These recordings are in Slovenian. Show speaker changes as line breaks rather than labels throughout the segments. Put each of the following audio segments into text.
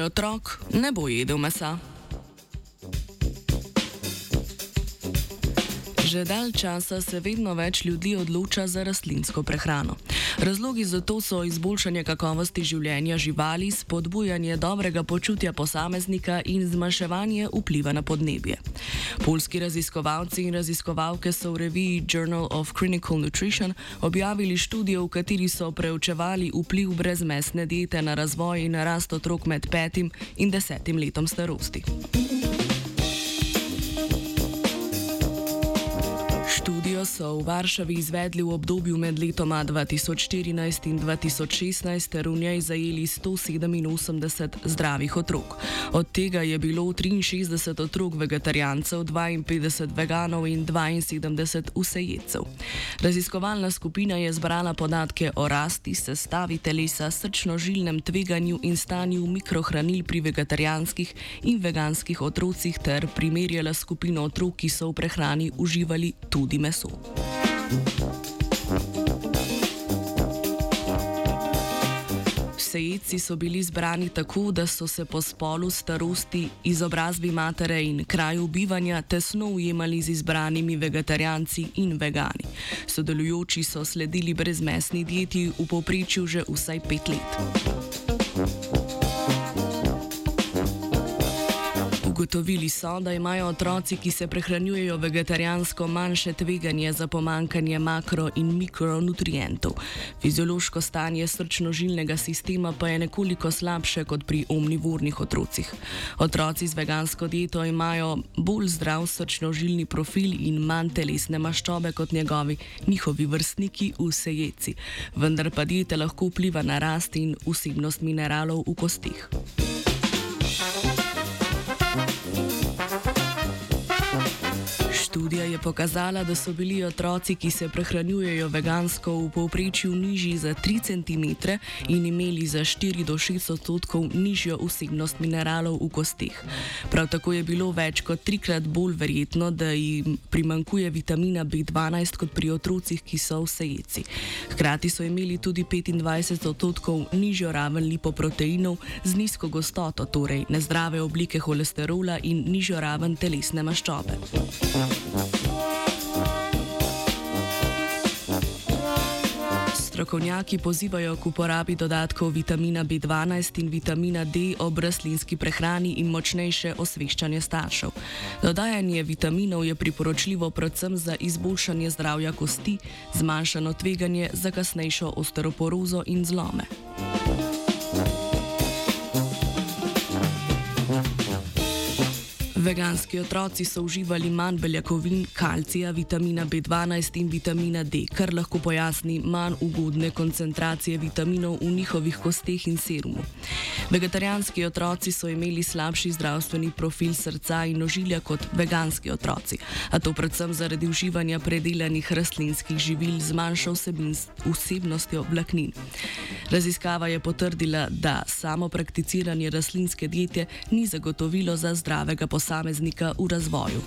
otrok ne bo jedel mesa. Že dalj časa se vedno več ljudi odloča za rastlinsko prehrano. Razlogi za to so izboljšanje kakovosti življenja živali, spodbujanje dobrega počutja posameznika in zmanjševanje vpliva na podnebje. Polski raziskovalci in raziskovalke so v reviji Journal of Clinical Nutrition objavili študijo, v kateri so preučevali vpliv brezmesne diete na razvoj in rast otrok med petim in desetim letom starosti. studi Študijo so v Varšavi izvedli v obdobju med letoma 2014 in 2016 ter v njej zajeli 187 zdravih otrok. Od tega je bilo 63 otrok vegetarijancev, 52 veganov in 72 vsejedcev. Raziskovalna skupina je zbrala podatke o rasti, sestavi telesa, srčno-žilnem tveganju in stanju mikrohranil pri vegetarijanskih in veganskih otrocih ter primerjala skupino otrok, ki so v prehrani uživali tudi meso. Sejci so bili zbrani tako, da so se po spolu, starosti, izobrazbi matere in kraju bivanja tesno ujemali z izbranimi vegetarijanci in vegani. Sodelujoči so sledili brezmesni dieti v povprečju že vsaj pet let. Ugotovili so, da imajo otroci, ki se prehranjujejo vegetarijansko, manjše tveganje za pomankanje makro- in mikronutrientov. Fiziološko stanje srčno-žilnega sistema pa je nekoliko slabše kot pri omnivornih otrocih. Otroci z vegansko dieto imajo bolj zdrav srčno-žilni profil in manj telesne maščobe kot njegovi njihovi vrstniki v sejeci, vendar pa dieta lahko vpliva na rast in vsebnost mineralov v kostih. Študija je pokazala, da so bili otroci, ki se prehranjujejo vegansko, v povprečju nižji za 3 cm in imeli za 4 do 6 odstotkov nižjo vsebnost mineralov v kostih. Prav tako je bilo več kot trikrat bolj verjetno, da jim primankuje vitamina B12 kot pri otrocih, ki so vsejeci. Hkrati so imeli tudi 25 odstotkov nižjo raven lipoproteinov z nizko gostoto, torej nezdrave oblike holesterola in nižjo raven telesne maščobe. Strokovnjaki pozivajo k uporabi dodatkov vitamina B12 in vitamina D ob rastlinski prehrani in močnejše osveščanje staršev. Dodajanje vitaminov je priporočljivo predvsem za izboljšanje zdravja kosti, zmanjšano tveganje za kasnejšo osteoporozo in zlome. Veganski otroci so uživali manj beljakovin, kalcija, vitamina B12 in vitamina D, kar lahko pojasni manj ugodne koncentracije vitaminov v njihovih kosteh in serumu. Vegetarijanski otroci so imeli slabši zdravstveni profil srca in ožilja kot veganski otroci, a to predvsem zaradi uživanja predelanih rastlinskih živil z manjšo vsebnostjo vlaknin. Raziskava je potrdila, da samo prakticiranje rastlinske diete ni zagotovilo za zdravega posameznika v razvoju.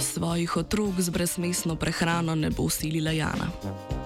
Svojih otrok z brezmesno prehrano ne bo usilila Jana.